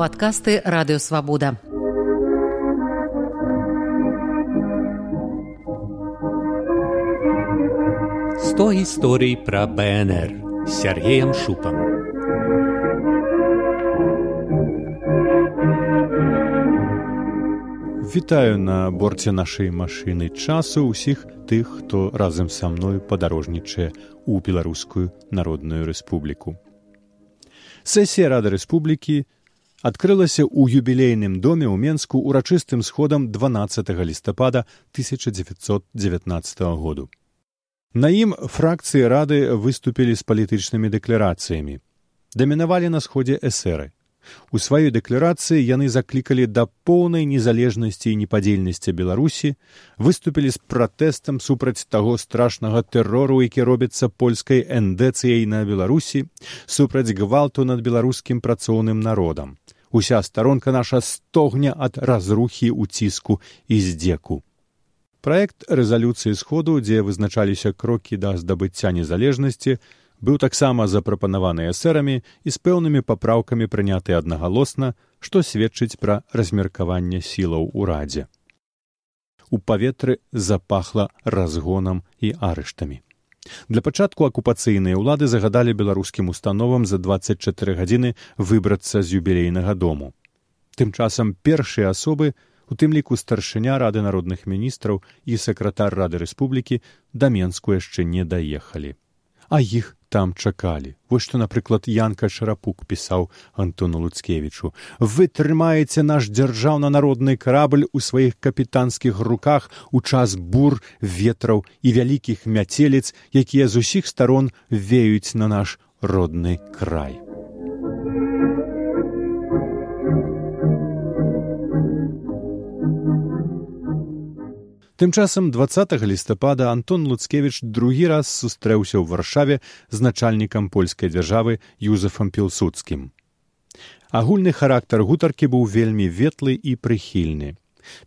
падкасты радыёвабода. Сто гісторый пра БНР Сергеем Шупам. Вітаю на борце нашай машыны часу ўсіх тых, хто разам са мною падарожнічае ў беларускую народную рэспубліку. Сесія рады рэспублікі адкрылася ў юбілейным доме ў Менску урачыстым сходам 12 лістапада 1919 году. На ім фракцыі рады выступілі з палітычнымі дэкларацыямі. Дамінавалі на сходзе эсеры. У сваёй дэкларацыі яны заклікалі да поўнай незалежнасці і непадзельнасці беларусі выступілі з пратэстам супраць таго страшнага тэрору які робіцца польскай эндэцыяй на беларусі супраць гвалту над беларускім працоўным народам уся старонка наша стогне ад разрухі уціску і здзеку проект рэзалюцыі сходу дзе вызначаліся крокі да здабыцця незалежнасці быў таксама запрапанаваны эсерамі і з пэўнымі папраўкамі прыняты аднагалосна, што сведчыць пра размеркаванне сілаў у радзе. У паветры запахла разгонам і арыштамі. Для пачатку акупацыйныя ўлады загадалі беларускім установам за 24 гадзіны выбрацца з юбілейнага дому. Тым часам першыя асобы, у тым ліку старшыня рады народных міністраў і сакратар рады рэспублікі да менску яшчэ не даехалі а іх там чакалі. Вось што напрыклад янка шарапук пісаў антону луцкевічу. Вы трымаеце наш дзяржаўна народны карабль у сваіх капітанскіх руках у час бур ветраў і вялікіх мяцелец якія з усіх старон веюць на наш родны край Тым часам 20 лістапада Антон Луцкевіч другі раз сустрэўся ў варшаве з начальнікам польскай дзяржавы Юзефам Пілсудскім. Агульны характар гутаркі быў вельмі ветлы і прыхільны.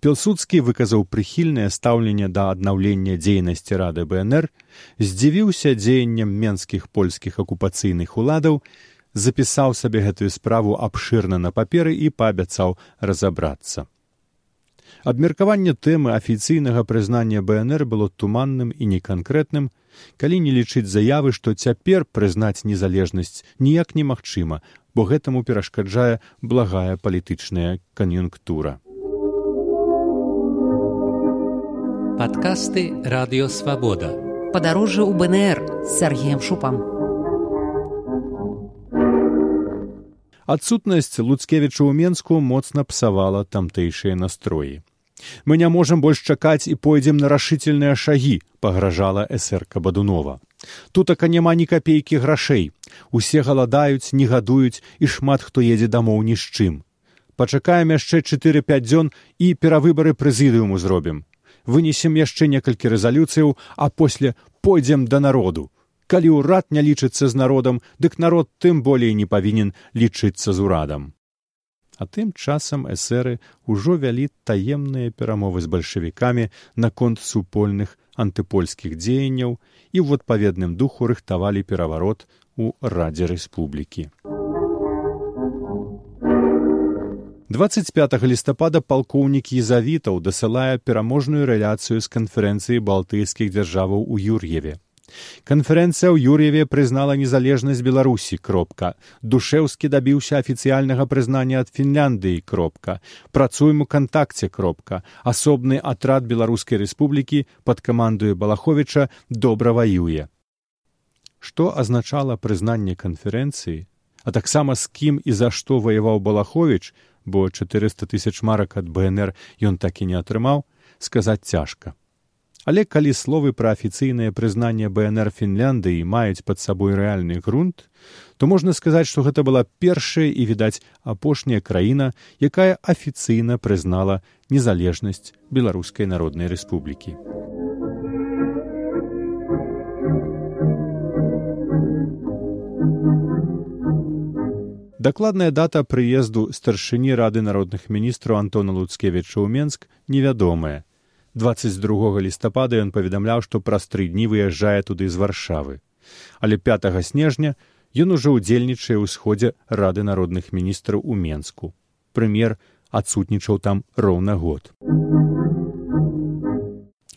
Пілсудскі выказаў прыхільнае стаўленне да аднаўлення дзейнасці рады БНР, здзівіўся дзеяннем менскіх польскіх акупацыйных уладаў, запісаў сабе гэтую справу абшырна на паперы і паабяцаў разабрацца. Абмеркаванне тэмы афіцыйнага прызнання БНР было туманным і неканкрэтным, калі не лічыць заявы, што цяпер прызнаць незалежнасць ніяк немагчыма, бо гэтаму перашкаджае благая палітычная кан'юнктура. Падкасты радыёвабода. Падарожжа ў БНР з Сергеем Шупам. Адсутнасць Луцкевіча ў Менску моцна псавала тамтэйшыя настроі. Мы не можам больш чакаць і пойдзем на рашительныя шагі пагражала эсэрка бадунова. Тутака няма ні капейкі грашэй. Усе галадаюць не гадуюць і шмат хто едзе дамоў ні з чым. Пачакаем яшчэ чатыры пяць дзён і перавыбары прэзідыуму зробім. Вынесем яшчэ некалькі рэзалюцыяў а после пойдзем да народу. Калі ўрад не лічыцца з народам дык народ тым болей не павінен лічыцца з урадам А тым часам эсеры ўжо вялі таемныя перамовы з бальшавікамі наконт супольных антыпольскіх дзеянняў і ў адпаведным духу рыхтавалі пераварот у радзе рэспублікі. 25 лістапада палкоўнік езавітаў дасылае пераможную рэляцыю з канферэнцыі балтыйскіх дзяржаваў у юр'еве Канферэнцыя ў Юр'еве прызнала незалежнасць Беларусі кропка. Душеўскі дабіўся афіцыяльнага прызнання ад Фінляндыі кропка. Працуем у кантакце кропка. Асобны атрад беларускай рэспублікі пад камандую Балаховіча добра ваюе. Што азначала прызнанне канферэнцыі, а таксама з кім і за што ваяваў Балаховіч, бо 400 тысяч марак ад БНР ён так і не атрымаў, сказаць цяжка. Але калі словы пра афіцыйнае прызнанне бнр фінляндыі маюць пад сабой рэальны грунт то можна сказаць што гэта была першая і відаць апошняя краіна якая афіцыйна прызнала незалежнасць беларускай народнай рэспублікі. Дакладная дата прыезду старшыні рады народных міністраў антона луцкевіча ў менск невядомая 22 лістапада ён паведамляў, што праз тры дні выязджае туды з варшавы. Але 5 снежня ён ужо ўдзельнічае ў сходзе рады народных міністраў у Менску. прэм'ер адсутнічаў там роўна год.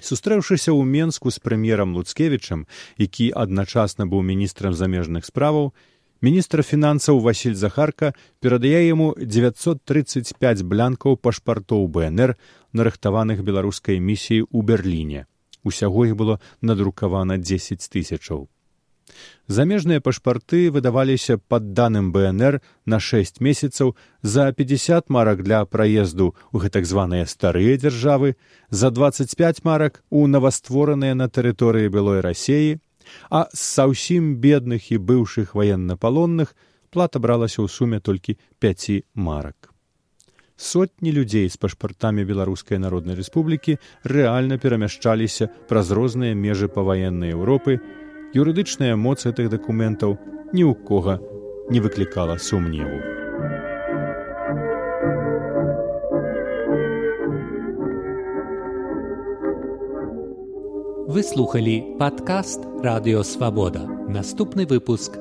Сустрэўшыся ў Менску з прэм'ерам Луцкевічам, які адначасна быў міністрам замежных справаў, міністр фінансаў Васіль Захарка перадае яму 935 блянкаў пашпартоў БНР, нарыхтаваных беларускай місіяй у Берліне. Усяго іх было надрукавана 10 тысячаў. Замежныя пашпарты выдаваліся пад даным БНР на 6 месяцаў за 50 марак для праезду ў гэтак званыя старыя дзяржавы, за 25 марак у новаствораныя на тэрыторыі былой рассеі, а з саўсім бедных і быўшых ваеннапалонных плата бралася ў суме толькі 5 марак. Сотні людзей з пашпартамі беларускай народнай рэспублікі рэальна перамяшчаліся праз розныя межы паваеннай Еўропы, юрыдычная моц гэтых дакументаў ні ў кога не выклікала сумневу. Вы слухалі падкаст радыёвабода. Наступны выпуск